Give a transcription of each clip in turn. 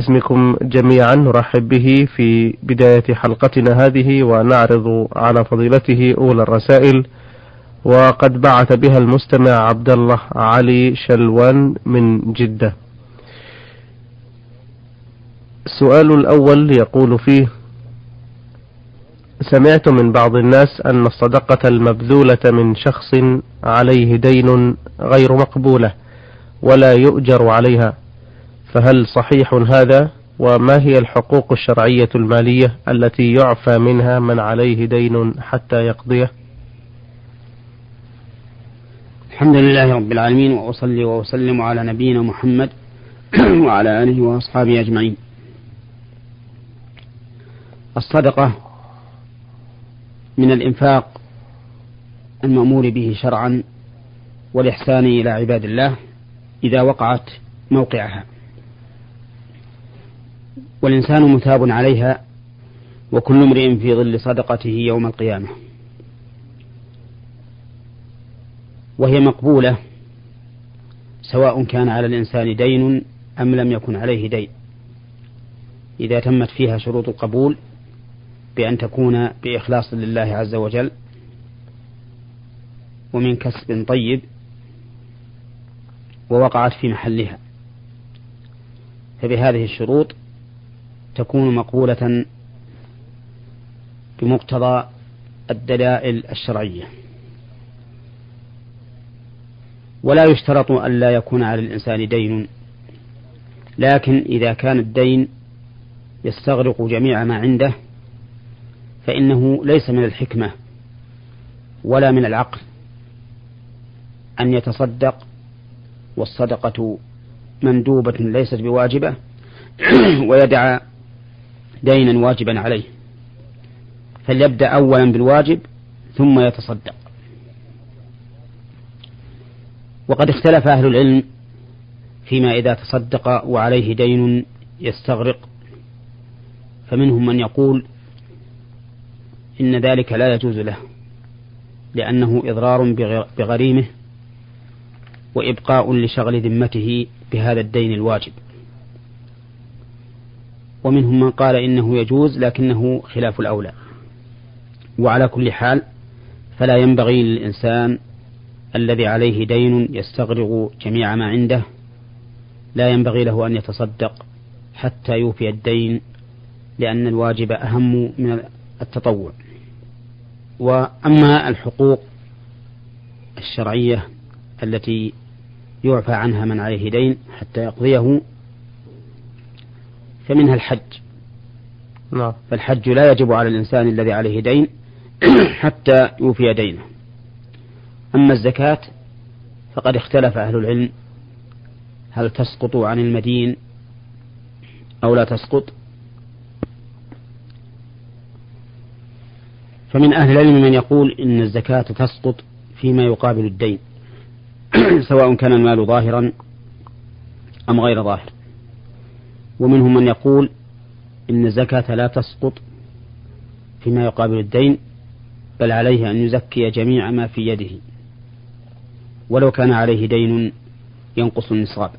اسمكم جميعا. نرحب به في بداية حلقتنا هذه ونعرض على فضيلته أولى الرسائل. وقد بعث بها المستمع عبد الله علي شلوان من جدة. السؤال الأول يقول فيه: سمعت من بعض الناس أن الصدقة المبذولة من شخص عليه دين غير مقبولة ولا يؤجر عليها. فهل صحيح هذا؟ وما هي الحقوق الشرعية المالية التي يعفى منها من عليه دين حتى يقضيه؟ الحمد لله رب العالمين وأصلي وأسلم على نبينا محمد وعلى آله وأصحابه أجمعين. الصدقة من الإنفاق المأمور به شرعا والإحسان إلى عباد الله إذا وقعت موقعها. والإنسان مثاب عليها وكل امرئ في ظل صدقته يوم القيامة. وهي مقبولة سواء كان على الإنسان دين أم لم يكن عليه دين. إذا تمت فيها شروط القبول بأن تكون بإخلاص لله عز وجل ومن كسب طيب ووقعت في محلها. فبهذه الشروط تكون مقبولة بمقتضى الدلائل الشرعية. ولا يشترط أن لا يكون على الإنسان دين لكن إذا كان الدين يستغرق جميع ما عنده فإنه ليس من الحكمة ولا من العقل أن يتصدق والصدقة مندوبة ليست بواجبة ويدع دينا واجبا عليه. فليبدأ أولا بالواجب ثم يتصدق. وقد اختلف أهل العلم فيما إذا تصدق وعليه دين يستغرق. فمنهم من يقول إن ذلك لا يجوز له لأنه إضرار بغريمه وإبقاء لشغل ذمته بهذا الدين الواجب. ومنهم من قال إنه يجوز لكنه خلاف الأولى. وعلى كل حال فلا ينبغي للإنسان الذي عليه دين يستغرق جميع ما عنده لا ينبغي له أن يتصدق حتى يوفي الدين لأن الواجب أهم من التطوع. وأما الحقوق الشرعية التي يعفى عنها من عليه دين حتى يقضيه فمنها الحج. نعم. فالحج لا يجب على الإنسان الذي عليه دين حتى يوفي دينه. أما الزكاة فقد اختلف أهل العلم. هل تسقط عن المدين أو لا تسقط؟ فمن أهل العلم من يقول إن الزكاة تسقط فيما يقابل الدين. سواء كان المال ظاهرا أم غير ظاهر. ومنهم من يقول إن الزكاة لا تسقط فيما يقابل الدين بل عليه أن يزكي جميع ما في يده. ولو كان عليه دين ينقص النصاب.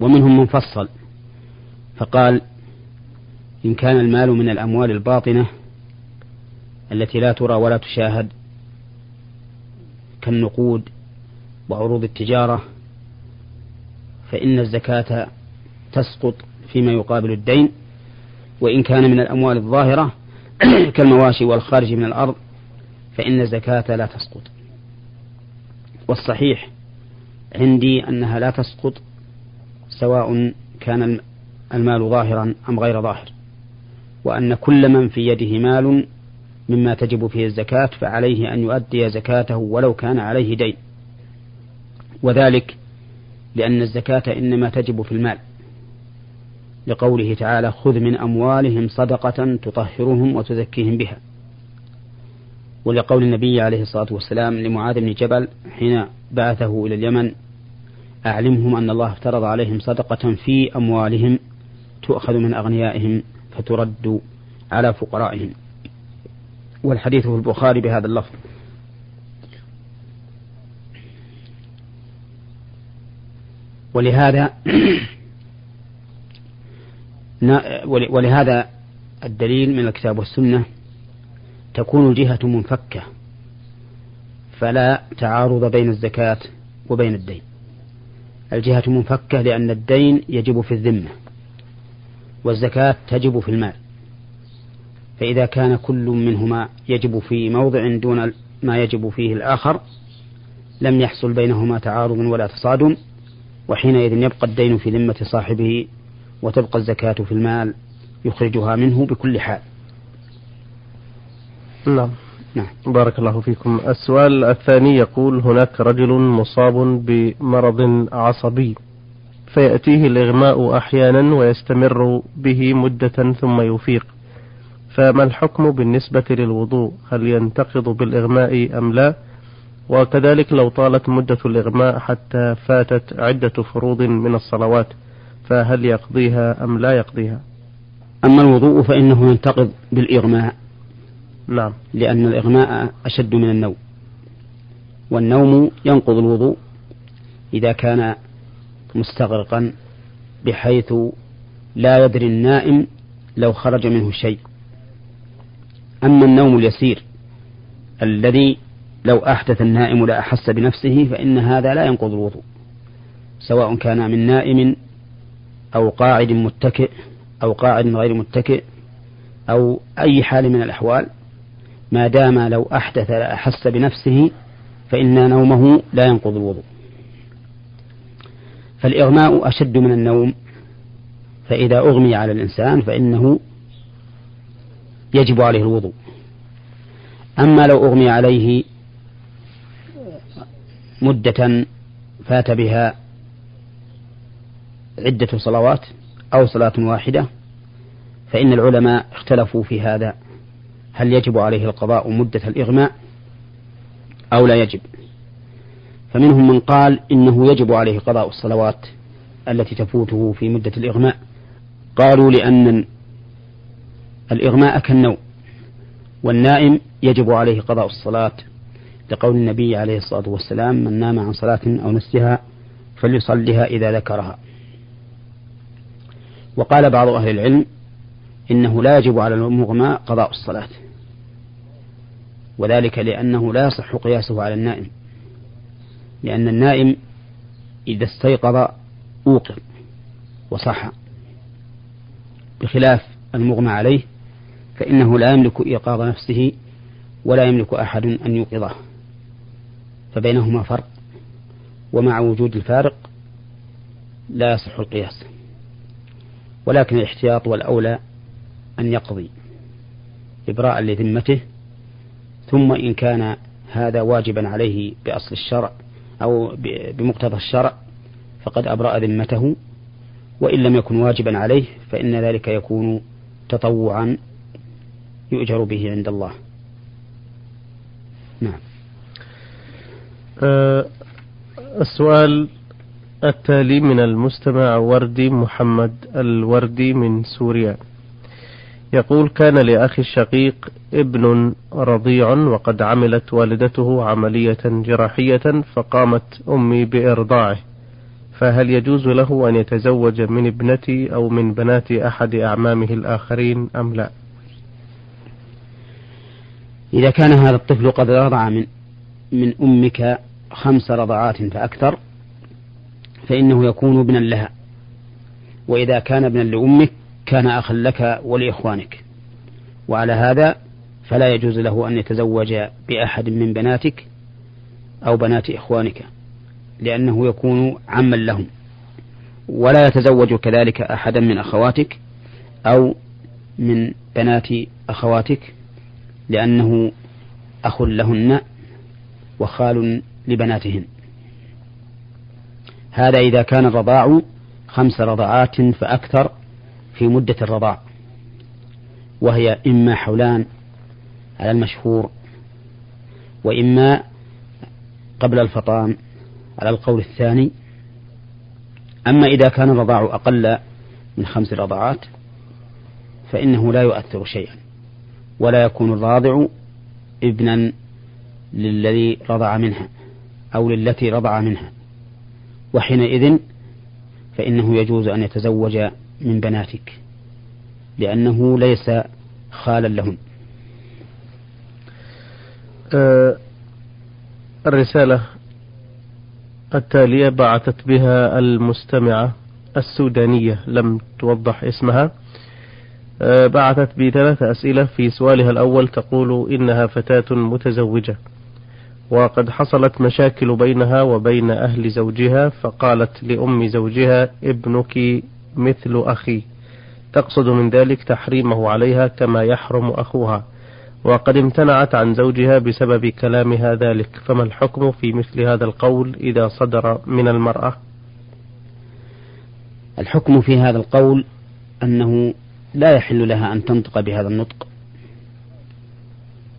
ومنهم من فصل فقال إن كان المال من الأموال الباطنة التي لا ترى ولا تشاهد كالنقود وعروض التجارة فإن الزكاة تسقط فيما يقابل الدين وإن كان من الأموال الظاهرة كالمواشي والخارج من الأرض فإن الزكاة لا تسقط. والصحيح عندي أنها لا تسقط سواء كان المال ظاهرا أم غير ظاهر وأن كل من في يده مال مما تجب فيه الزكاة فعليه أن يؤدي زكاته ولو كان عليه دين. وذلك لأن الزكاة إنما تجب في المال. لقوله تعالى خذ من أموالهم صدقة تطهرهم وتزكيهم بها. ولقول النبي عليه الصلاة والسلام لمعاذ بن جبل حين بعثه إلى اليمن أعلمهم أن الله افترض عليهم صدقة في أموالهم تؤخذ من أغنيائهم فترد على فقرائهم. والحديث في البخاري بهذا اللفظ. ولهذا ولهذا الدليل من الكتاب والسنة تكون الجهة منفكة فلا تعارض بين الزكاة وبين الدين. الجهة منفكة لأن الدين يجب في الذمة والزكاة تجب في المال. فإذا كان كل منهما يجب في موضع دون ما يجب فيه الآخر لم يحصل بينهما تعارض ولا تصادم وحينئذ يبقى الدين في ذمة صاحبه وتبقى الزكاة في المال يخرجها منه بكل حال. نعم. نعم. بارك الله فيكم. السؤال الثاني يقول هناك رجل مصاب بمرض عصبي فيأتيه الإغماء أحيانا ويستمر به مدة ثم يفيق. فما الحكم بالنسبة للوضوء؟ هل ينتقض بالإغماء أم لا؟ وكذلك لو طالت مدة الإغماء حتى فاتت عدة فروض من الصلوات فهل يقضيها أم لا يقضيها؟ أما الوضوء فإنه ينتقض بالإغماء. نعم. لأن الإغماء أشد من النوم. والنوم ينقض الوضوء إذا كان مستغرقا بحيث لا يدري النائم لو خرج منه شيء. أما النوم اليسير الذي لو أحدث النائم لأحس بنفسه فإن هذا لا ينقض الوضوء سواء كان من نائم أو قاعد متكئ أو قاعد غير متكئ أو أي حال من الأحوال ما دام لو أحدث لأحس بنفسه فإن نومه لا ينقض الوضوء. فالإغماء أشد من النوم فإذا أغمي على الإنسان فإنه يجب عليه الوضوء. أما لو أغمي عليه مدة فات بها عدة صلوات أو صلاة واحدة فإن العلماء اختلفوا في هذا. هل يجب عليه القضاء مدة الإغماء أو لا يجب؟ فمنهم من قال إنه يجب عليه قضاء الصلوات التي تفوته في مدة الإغماء. قالوا لأن الإغماء كالنوم والنائم يجب عليه قضاء الصلاة. لقول النبي عليه الصلاة والسلام من نام عن صلاة أو نسيها فليصلها إذا ذكرها. وقال بعض أهل العلم إنه لا يجب على المغمى قضاء الصلاة. وذلك لأنه لا يصح قياسه على النائم. لأن النائم إذا استيقظ أوقظ وصح. بخلاف المغمى عليه فإنه لا يملك إيقاظ نفسه ولا يملك أحد أن يوقظه. فبينهما فرق. ومع وجود الفارق لا يصح القياس. ولكن الاحتياط والأولى أن يقضي إبراء لذمته ثم إن كان هذا واجبا عليه بأصل الشرع أو بمقتضى الشرع فقد أبرأ ذمته وإن لم يكن واجبا عليه فإن ذلك يكون تطوعا يؤجر به عند الله. نعم. أه السؤال التالي من المستمع وردي محمد الوردي من سوريا. يقول كان لأخي الشقيق ابن رضيع وقد عملت والدته عملية جراحية فقامت أمي بإرضاعه فهل يجوز له أن يتزوج من ابنتي أو من بنات أحد أعمامه الآخرين أم لا؟ إذا كان هذا الطفل قد رضع من من أمك خمس رضعات فأكثر فإنه يكون ابنا لها. وإذا كان ابنا لأمك كان أخا لك ولإخوانك. وعلى هذا فلا يجوز له أن يتزوج بأحد من بناتك أو بنات إخوانك لأنه يكون عما لهم. ولا يتزوج كذلك أحدا من أخواتك أو من بنات أخواتك لأنه أخ لهن وخال لبناتهن. هذا إذا كان الرضاع خمس رضعات فأكثر في مدة الرضاع وهي إما حولان على المشهور وإما قبل الفطام على القول الثاني. أما إذا كان الرضاع أقل من خمس رضعات فإنه لا يؤثر شيئا ولا يكون الراضع ابنا للذي رضع منها أو للتي رضع منها. وحينئذ فإنه يجوز أن يتزوج من بناتك لأنه ليس خالا لهم. أه الرسالة التالية بعثت بها المستمعة السودانية لم توضح اسمها. أه بعثت بثلاث أسئلة في سؤالها الأول تقول إنها فتاة متزوجة. وقد حصلت مشاكل بينها وبين أهل زوجها فقالت لأم زوجها ابنك مثل أخي. تقصد من ذلك تحريمه عليها كما يحرم أخوها. وقد امتنعت عن زوجها بسبب كلامها ذلك. فما الحكم في مثل هذا القول إذا صدر من المرأة؟ الحكم في هذا القول أنه لا يحل لها أن تنطق بهذا النطق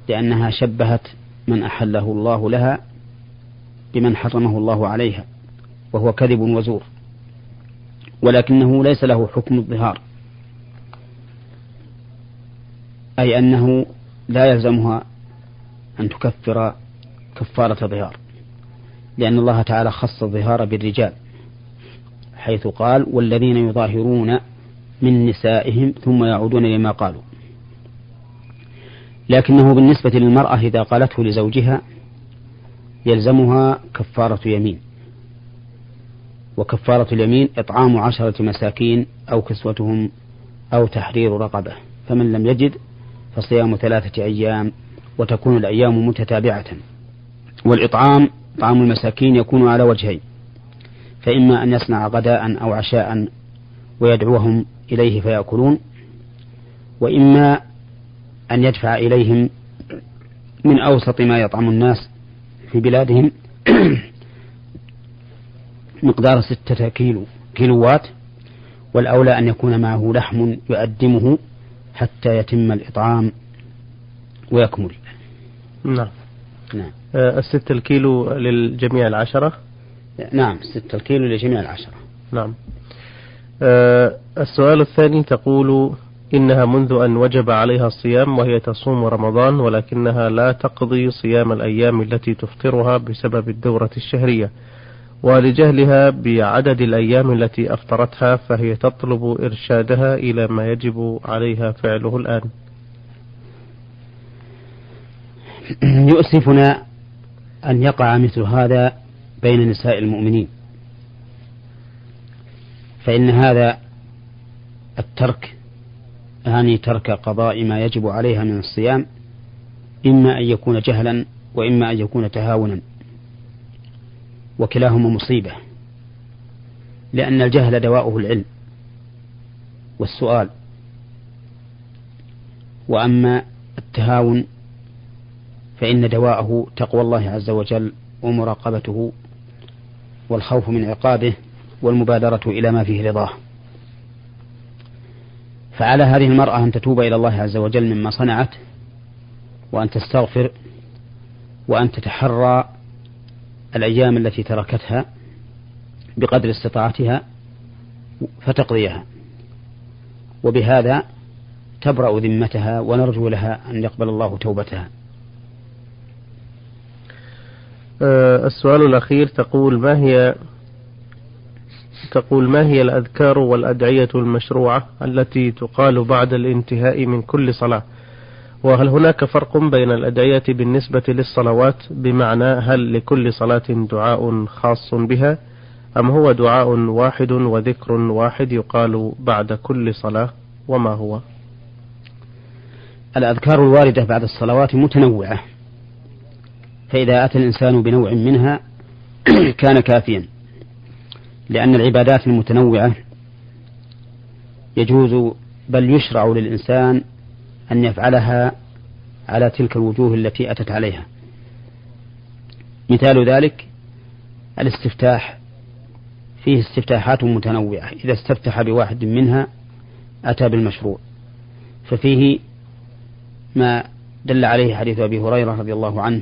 لأنها شبهت من أحله الله لها بمن حرمه الله عليها وهو كذب وزور ولكنه ليس له حكم الظهار أي أنه لا يلزمها أن تكفر كفارة ظهار لأن الله تعالى خص الظهار بالرجال حيث قال والذين يظاهرون من نسائهم ثم يعودون لما قالوا. لكنه بالنسبة للمرأة إذا قالته لزوجها يلزمها كفارة يمين. وكفارة اليمين إطعام عشرة مساكين أو كسوتهم أو تحرير رقبة. فمن لم يجد فصيام ثلاثة أيام وتكون الأيام متتابعة. والإطعام طعام المساكين يكون على وجهين. فإما أن يصنع غداء أو عشاء ويدعوهم إليه فيأكلون. وإما أن يدفع إليهم من أوسط ما يطعم الناس في بلادهم مقدار ستة كيلو كيلوات والأولى أن يكون معه لحم يؤدمه حتى يتم الإطعام ويكمل. نعم. نعم. آه الستة الكيلو للجميع العشرة؟ نعم ستة الكيلو لجميع العشرة. نعم. آه السؤال الثاني تقول إنها منذ أن وجب عليها الصيام وهي تصوم رمضان ولكنها لا تقضي صيام الأيام التي تفطرها بسبب الدورة الشهرية. ولجهلها بعدد الأيام التي أفطرتها فهي تطلب إرشادها إلى ما يجب عليها فعله الآن. يؤسفنا أن يقع مثل هذا بين نساء المؤمنين فإن هذا الترك يعني ترك قضاء ما يجب عليها من الصيام إما أن يكون جهلا وإما أن يكون تهاونا وكلاهما مصيبة لأن الجهل دواؤه العلم والسؤال. وأما التهاون فإن دواءه تقوى الله عز وجل ومراقبته والخوف من عقابه والمبادرة إلى ما فيه رضاه. فعلى هذه المرأة أن تتوب إلى الله عز وجل مما صنعت وأن تستغفر وأن تتحرى الأيام التي تركتها بقدر استطاعتها فتقضيها. وبهذا تبرأ ذمتها ونرجو لها أن يقبل الله توبتها. أه السؤال الأخير تقول ما هي تقول ما هي الأذكار والأدعية المشروعة التي تقال بعد الانتهاء من كل صلاة؟ وهل هناك فرق بين الأدعية بالنسبة للصلوات بمعنى هل لكل صلاة دعاء خاص بها أم هو دعاء واحد وذكر واحد يقال بعد كل صلاة وما هو؟ الأذكار الواردة بعد الصلوات متنوعة فإذا أتى الإنسان بنوع منها كان كافيا. لأن العبادات المتنوعة يجوز بل يشرع للإنسان أن يفعلها على تلك الوجوه التي أتت عليها. مثال ذلك الاستفتاح. فيه استفتاحات متنوعة. إذا استفتح بواحد منها أتى بالمشروع. ففيه ما دل عليه حديث أبي هريرة رضي الله عنه.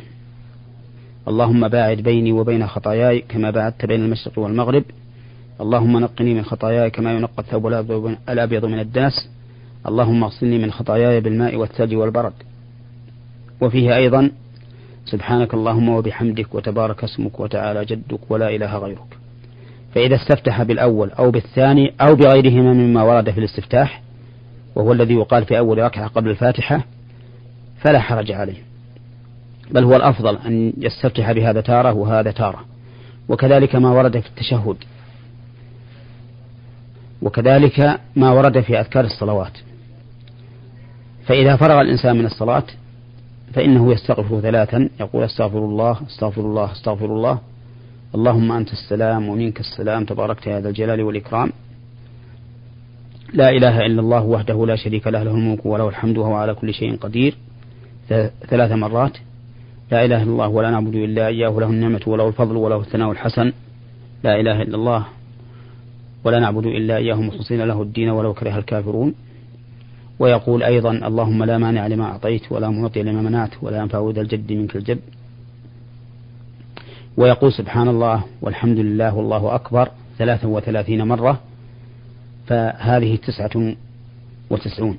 اللهم باعد بيني وبين خطاياي كما باعدت بين المشرق والمغرب. اللهم نقني من خطاياي كما ينقى الثوب الأبيض من الدنس. اللهم اغسلني من خطاياي بالماء والثلج والبرد. وفيه أيضا سبحانك اللهم وبحمدك وتبارك اسمك وتعالى جدك ولا إله غيرك. فإذا استفتح بالأول أو بالثاني أو بغيرهما مما ورد في الاستفتاح وهو الذي يقال في أول ركعة قبل الفاتحة فلا حرج عليه. بل هو الأفضل أن يستفتح بهذا تارة وهذا تارة. وكذلك ما ورد في التشهد. وكذلك ما ورد في أذكار الصلوات. فإذا فرغ الإنسان من الصلاة فإنه يستغفر ثلاثا يقول أستغفر الله أستغفر الله أستغفر الله. اللهم أنت السلام ومنك السلام تباركت يا ذا الجلال والإكرام. لا إله إلا الله وحده لا شريك له له الملك وله الحمد وهو على كل شيء قدير. ثلاث مرات. لا إله إلا الله ولا نعبد إلا إياه له النعمة وله الفضل وله الثناء الحسن. لا إله إلا الله. ولا نعبد إلا إياه مخلصين له الدين ولو كره الكافرون. ويقول أيضا اللهم لا مانع لما أعطيت ولا معطي لما منعت ولا ينفع ذا الجد منك الجد. ويقول سبحان الله والحمد لله والله أكبر ثلاثا وثلاثين مرة. فهذه تسعة وتسعون.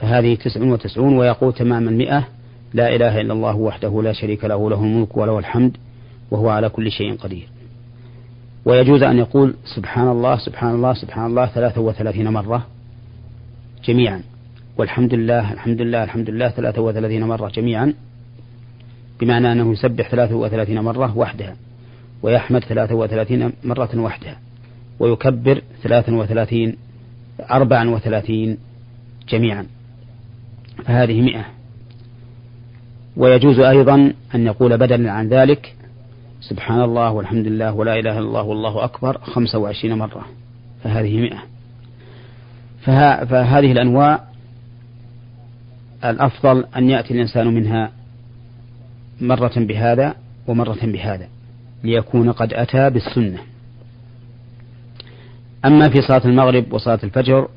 فهذه تسع وتسعون ويقول تمام المئة لا إله إلا الله وحده لا شريك له له الملك وله الحمد وهو على كل شيء قدير. ويجوز أن يقول سبحان الله سبحان الله سبحان الله ثلاثة وثلاثين مرة جميعا. والحمد لله الحمد لله الحمد لله ثلاثة وثلاثين مرة جميعا بمعنى أنه يسبح ثلاثة وثلاثين مرة وحدها ويحمد ثلاثة وثلاثين مرة وحدها ويكبر ثلاثا وثلاثين أربعا وثلاثين جميعا. فهذه مئة. ويجوز أيضا أن يقول بدلا عن ذلك سبحان الله والحمد لله ولا إله إلا الله والله أكبر خمسة وعشرين مرة فهذه مئة. فها فهذه الأنواع الأفضل أن يأتي الإنسان منها مرة بهذا ومرة بهذا ليكون قد أتى بالسنة. أما في صلاة المغرب وصلاة الفجر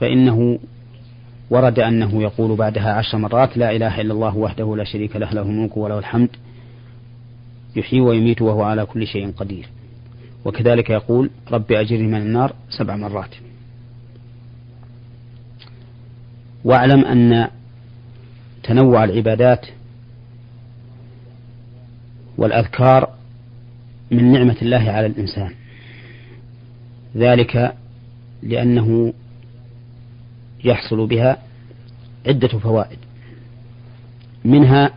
فإنه ورد أنه يقول بعدها عشر مرات لا إله إلا الله وحده لا شريك له له الملك وله الحمد. يحيي ويميت وهو على كل شيء قدير. وكذلك يقول رب أجرني من النار سبع مرات. واعلم أن تنوع العبادات والأذكار من نعمة الله على الإنسان. ذلك لأنه يحصل بها عدة فوائد. منها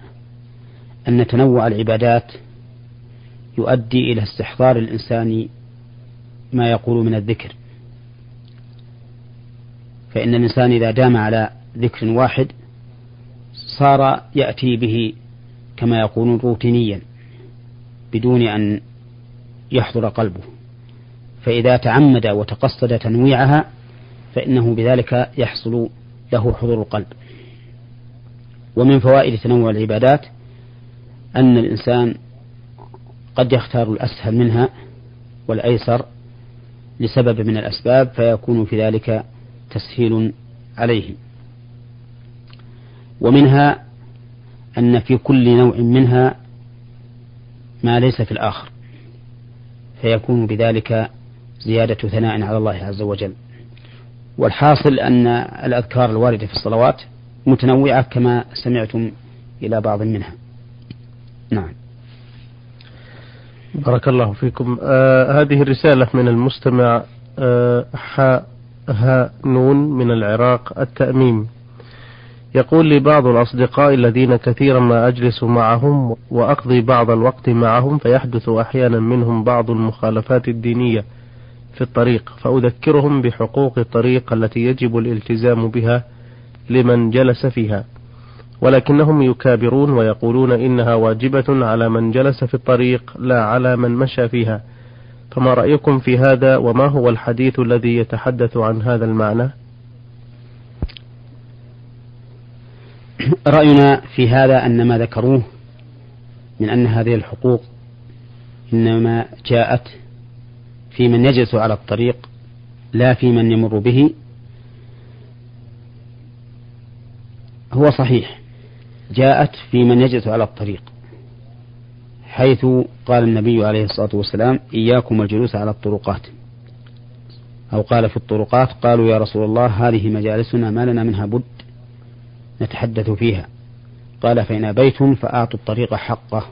أن تنوع العبادات يؤدي إلى استحضار الإنسان ما يقول من الذكر. فإن الإنسان إذا دام على ذكر واحد صار يأتي به كما يقولون روتينيا بدون أن يحضر قلبه. فإذا تعمد وتقصد تنويعها فإنه بذلك يحصل له حضور القلب. ومن فوائد تنوع العبادات أن الإنسان قد يختار الأسهل منها والأيسر لسبب من الأسباب فيكون في ذلك تسهيل عليه ومنها أن في كل نوع منها ما ليس في الآخر فيكون بذلك زيادة ثناء على الله عز وجل. والحاصل أن الأذكار الواردة في الصلوات متنوعة كما سمعتم إلى بعض منها. نعم. بارك الله فيكم. آه هذه الرسالة من المستمع آه حاء ها نون من العراق التأميم. يقول لي بعض الأصدقاء الذين كثيرا ما أجلس معهم وأقضي بعض الوقت معهم فيحدث أحيانا منهم بعض المخالفات الدينية في الطريق فأذكرهم بحقوق الطريق التي يجب الالتزام بها لمن جلس فيها. ولكنهم يكابرون ويقولون إنها واجبة على من جلس في الطريق لا على من مشى فيها. فما رأيكم في هذا؟ وما هو الحديث الذي يتحدث عن هذا المعنى؟ رأينا في هذا أن ما ذكروه من أن هذه الحقوق إنما جاءت في من يجلس على الطريق لا في من يمر به. هو صحيح. جاءت في من يجلس على الطريق حيث قال النبي عليه الصلاة والسلام إياكم الجلوس على الطرقات. أو قال في الطرقات قالوا يا رسول الله هذه مجالسنا ما لنا منها بد نتحدث فيها. قال فإن أبيتم فأعطوا الطريق حقه.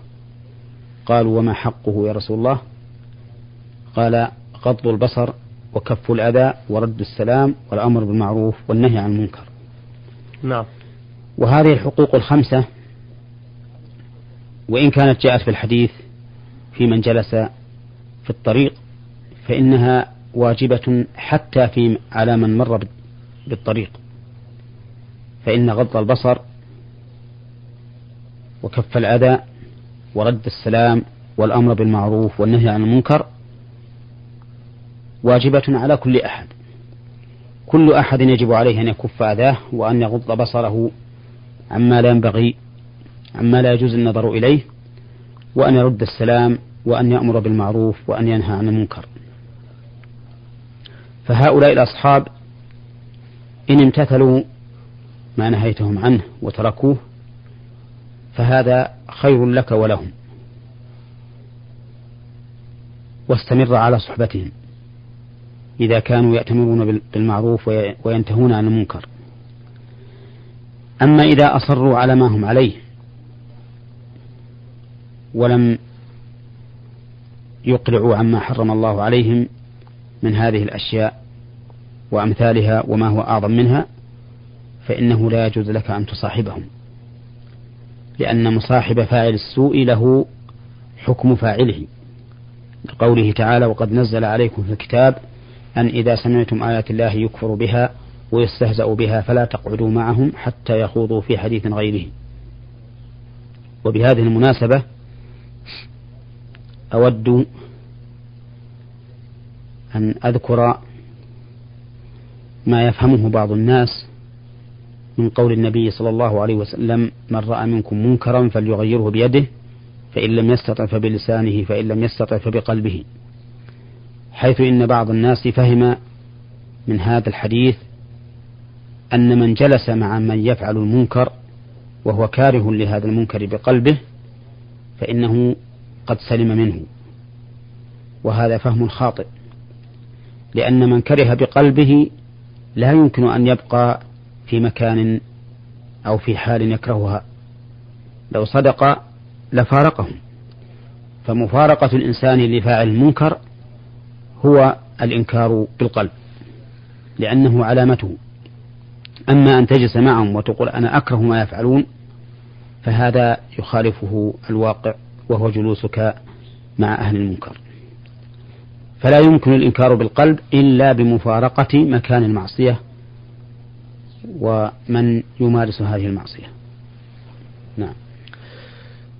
قالوا وما حقه يا رسول الله؟ قال غض البصر وكف الأذى ورد السلام والأمر بالمعروف والنهي عن المنكر. نعم. وهذه الحقوق الخمسة وإن كانت جاءت في الحديث في من جلس في الطريق فإنها واجبة حتى في على من مر بالطريق. فإن غض البصر وكف الأذى ورد السلام والأمر بالمعروف والنهي عن المنكر واجبة على كل أحد. كل أحد يجب عليه أن يكف أذاه وأن يغض بصره عما لا ينبغي عما لا يجوز النظر إليه وأن يرد السلام وأن يأمر بالمعروف وأن ينهى عن المنكر. فهؤلاء الأصحاب إن امتثلوا ما نهيتهم عنه وتركوه فهذا خير لك ولهم. واستمر على صحبتهم إذا كانوا يأتمرون بالمعروف وينتهون عن المنكر. أما إذا أصروا على ما هم عليه ولم يقلعوا عما حرم الله عليهم من هذه الأشياء وأمثالها وما هو أعظم منها فإنه لا يجوز لك أن تصاحبهم لأن مصاحب فاعل السوء له حكم فاعله. لقوله تعالى وقد نزل عليكم في الكتاب أن إذا سمعتم آيات الله يكفر بها ويستهزأ بها فلا تقعدوا معهم حتى يخوضوا في حديث غيره. وبهذه المناسبة أود أن أذكر ما يفهمه بعض الناس من قول النبي صلى الله عليه وسلم من رأى منكم منكرا فليغيره بيده فإن لم يستطع فبلسانه فإن لم يستطع فبقلبه. حيث إن بعض الناس فهم من هذا الحديث أن من جلس مع من يفعل المنكر وهو كاره لهذا المنكر بقلبه فإنه قد سلم منه. وهذا فهم خاطئ لأن من كره بقلبه لا يمكن أن يبقى في مكان أو في حال يكرهها. لو صدق لفارقهم. فمفارقة الإنسان لفاعل المنكر هو الإنكار بالقلب لأنه علامته. أما أن تجلس معهم وتقول أنا أكره ما يفعلون فهذا يخالفه الواقع وهو جلوسك مع أهل المنكر. فلا يمكن الإنكار بالقلب إلا بمفارقة مكان المعصية ومن يمارس هذه المعصية. أه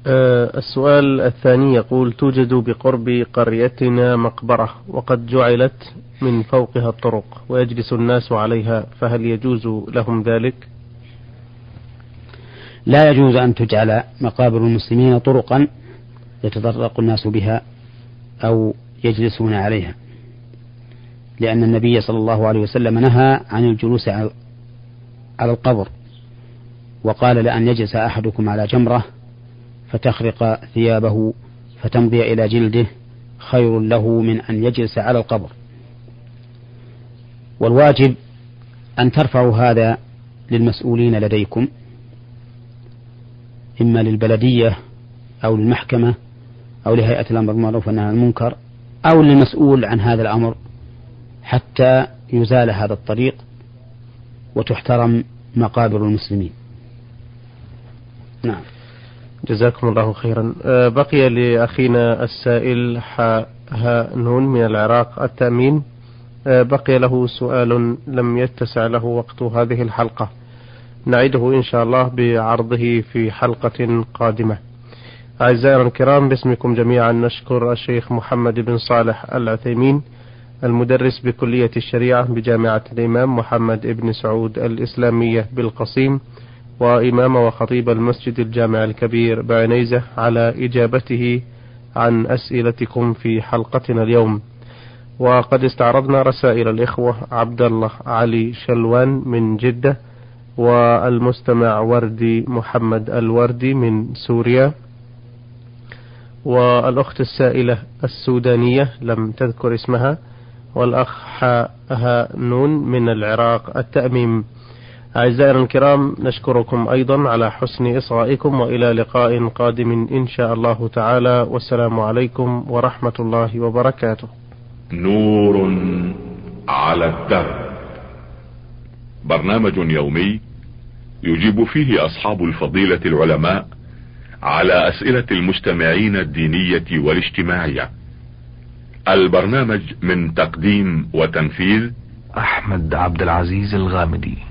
السؤال الثاني يقول توجد بقرب قريتنا مقبرة وقد جعلت من فوقها الطرق ويجلس الناس عليها فهل يجوز لهم ذلك؟ لا يجوز أن تجعل مقابر المسلمين طرقا يتطرق الناس بها أو يجلسون عليها لأن النبي صلى الله عليه وسلم نهى عن الجلوس على القبر وقال لأن يجلس أحدكم على جمرة فتخرق ثيابه فتمضي إلى جلده خير له من أن يجلس على القبر. والواجب أن ترفعوا هذا للمسؤولين لديكم إما للبلدية أو للمحكمة أو لهيئة الأمر بالمعروف والنهي عن المنكر أو للمسؤول عن هذا الأمر حتى يزال هذا الطريق وتحترم مقابر المسلمين. نعم. جزاكم الله خيرا. أه، بقي لأخينا السائل ها نون من العراق التأمين. أه، بقي له سؤال لم يتسع له وقت هذه الحلقة. نعيده إن شاء الله بعرضه في حلقة قادمة. أعزائنا الكرام باسمكم جميعا نشكر الشيخ محمد بن صالح العثيمين المدرس بكلية الشريعة بجامعة الإمام محمد بن سعود الإسلامية بالقصيم. وإمام وخطيب المسجد الجامع الكبير بعنيزة على إجابته عن أسئلتكم في حلقتنا اليوم. وقد استعرضنا رسائل الإخوة عبد الله علي شلوان من جدة والمستمع وردي محمد الوردي من سوريا. والأخت السائلة السودانية لم تذكر اسمها والأخ حاها نون من العراق التأميم. أعزائنا الكرام نشكركم أيضا على حسن إصغائكم وإلى لقاء قادم إن شاء الله تعالى. والسلام عليكم ورحمة الله وبركاته. نور على الدرب. برنامج يومي يجيب فيه أصحاب الفضيلة العلماء على أسئلة المستمعين الدينية والاجتماعية. البرنامج من تقديم وتنفيذ أحمد عبد العزيز الغامدي.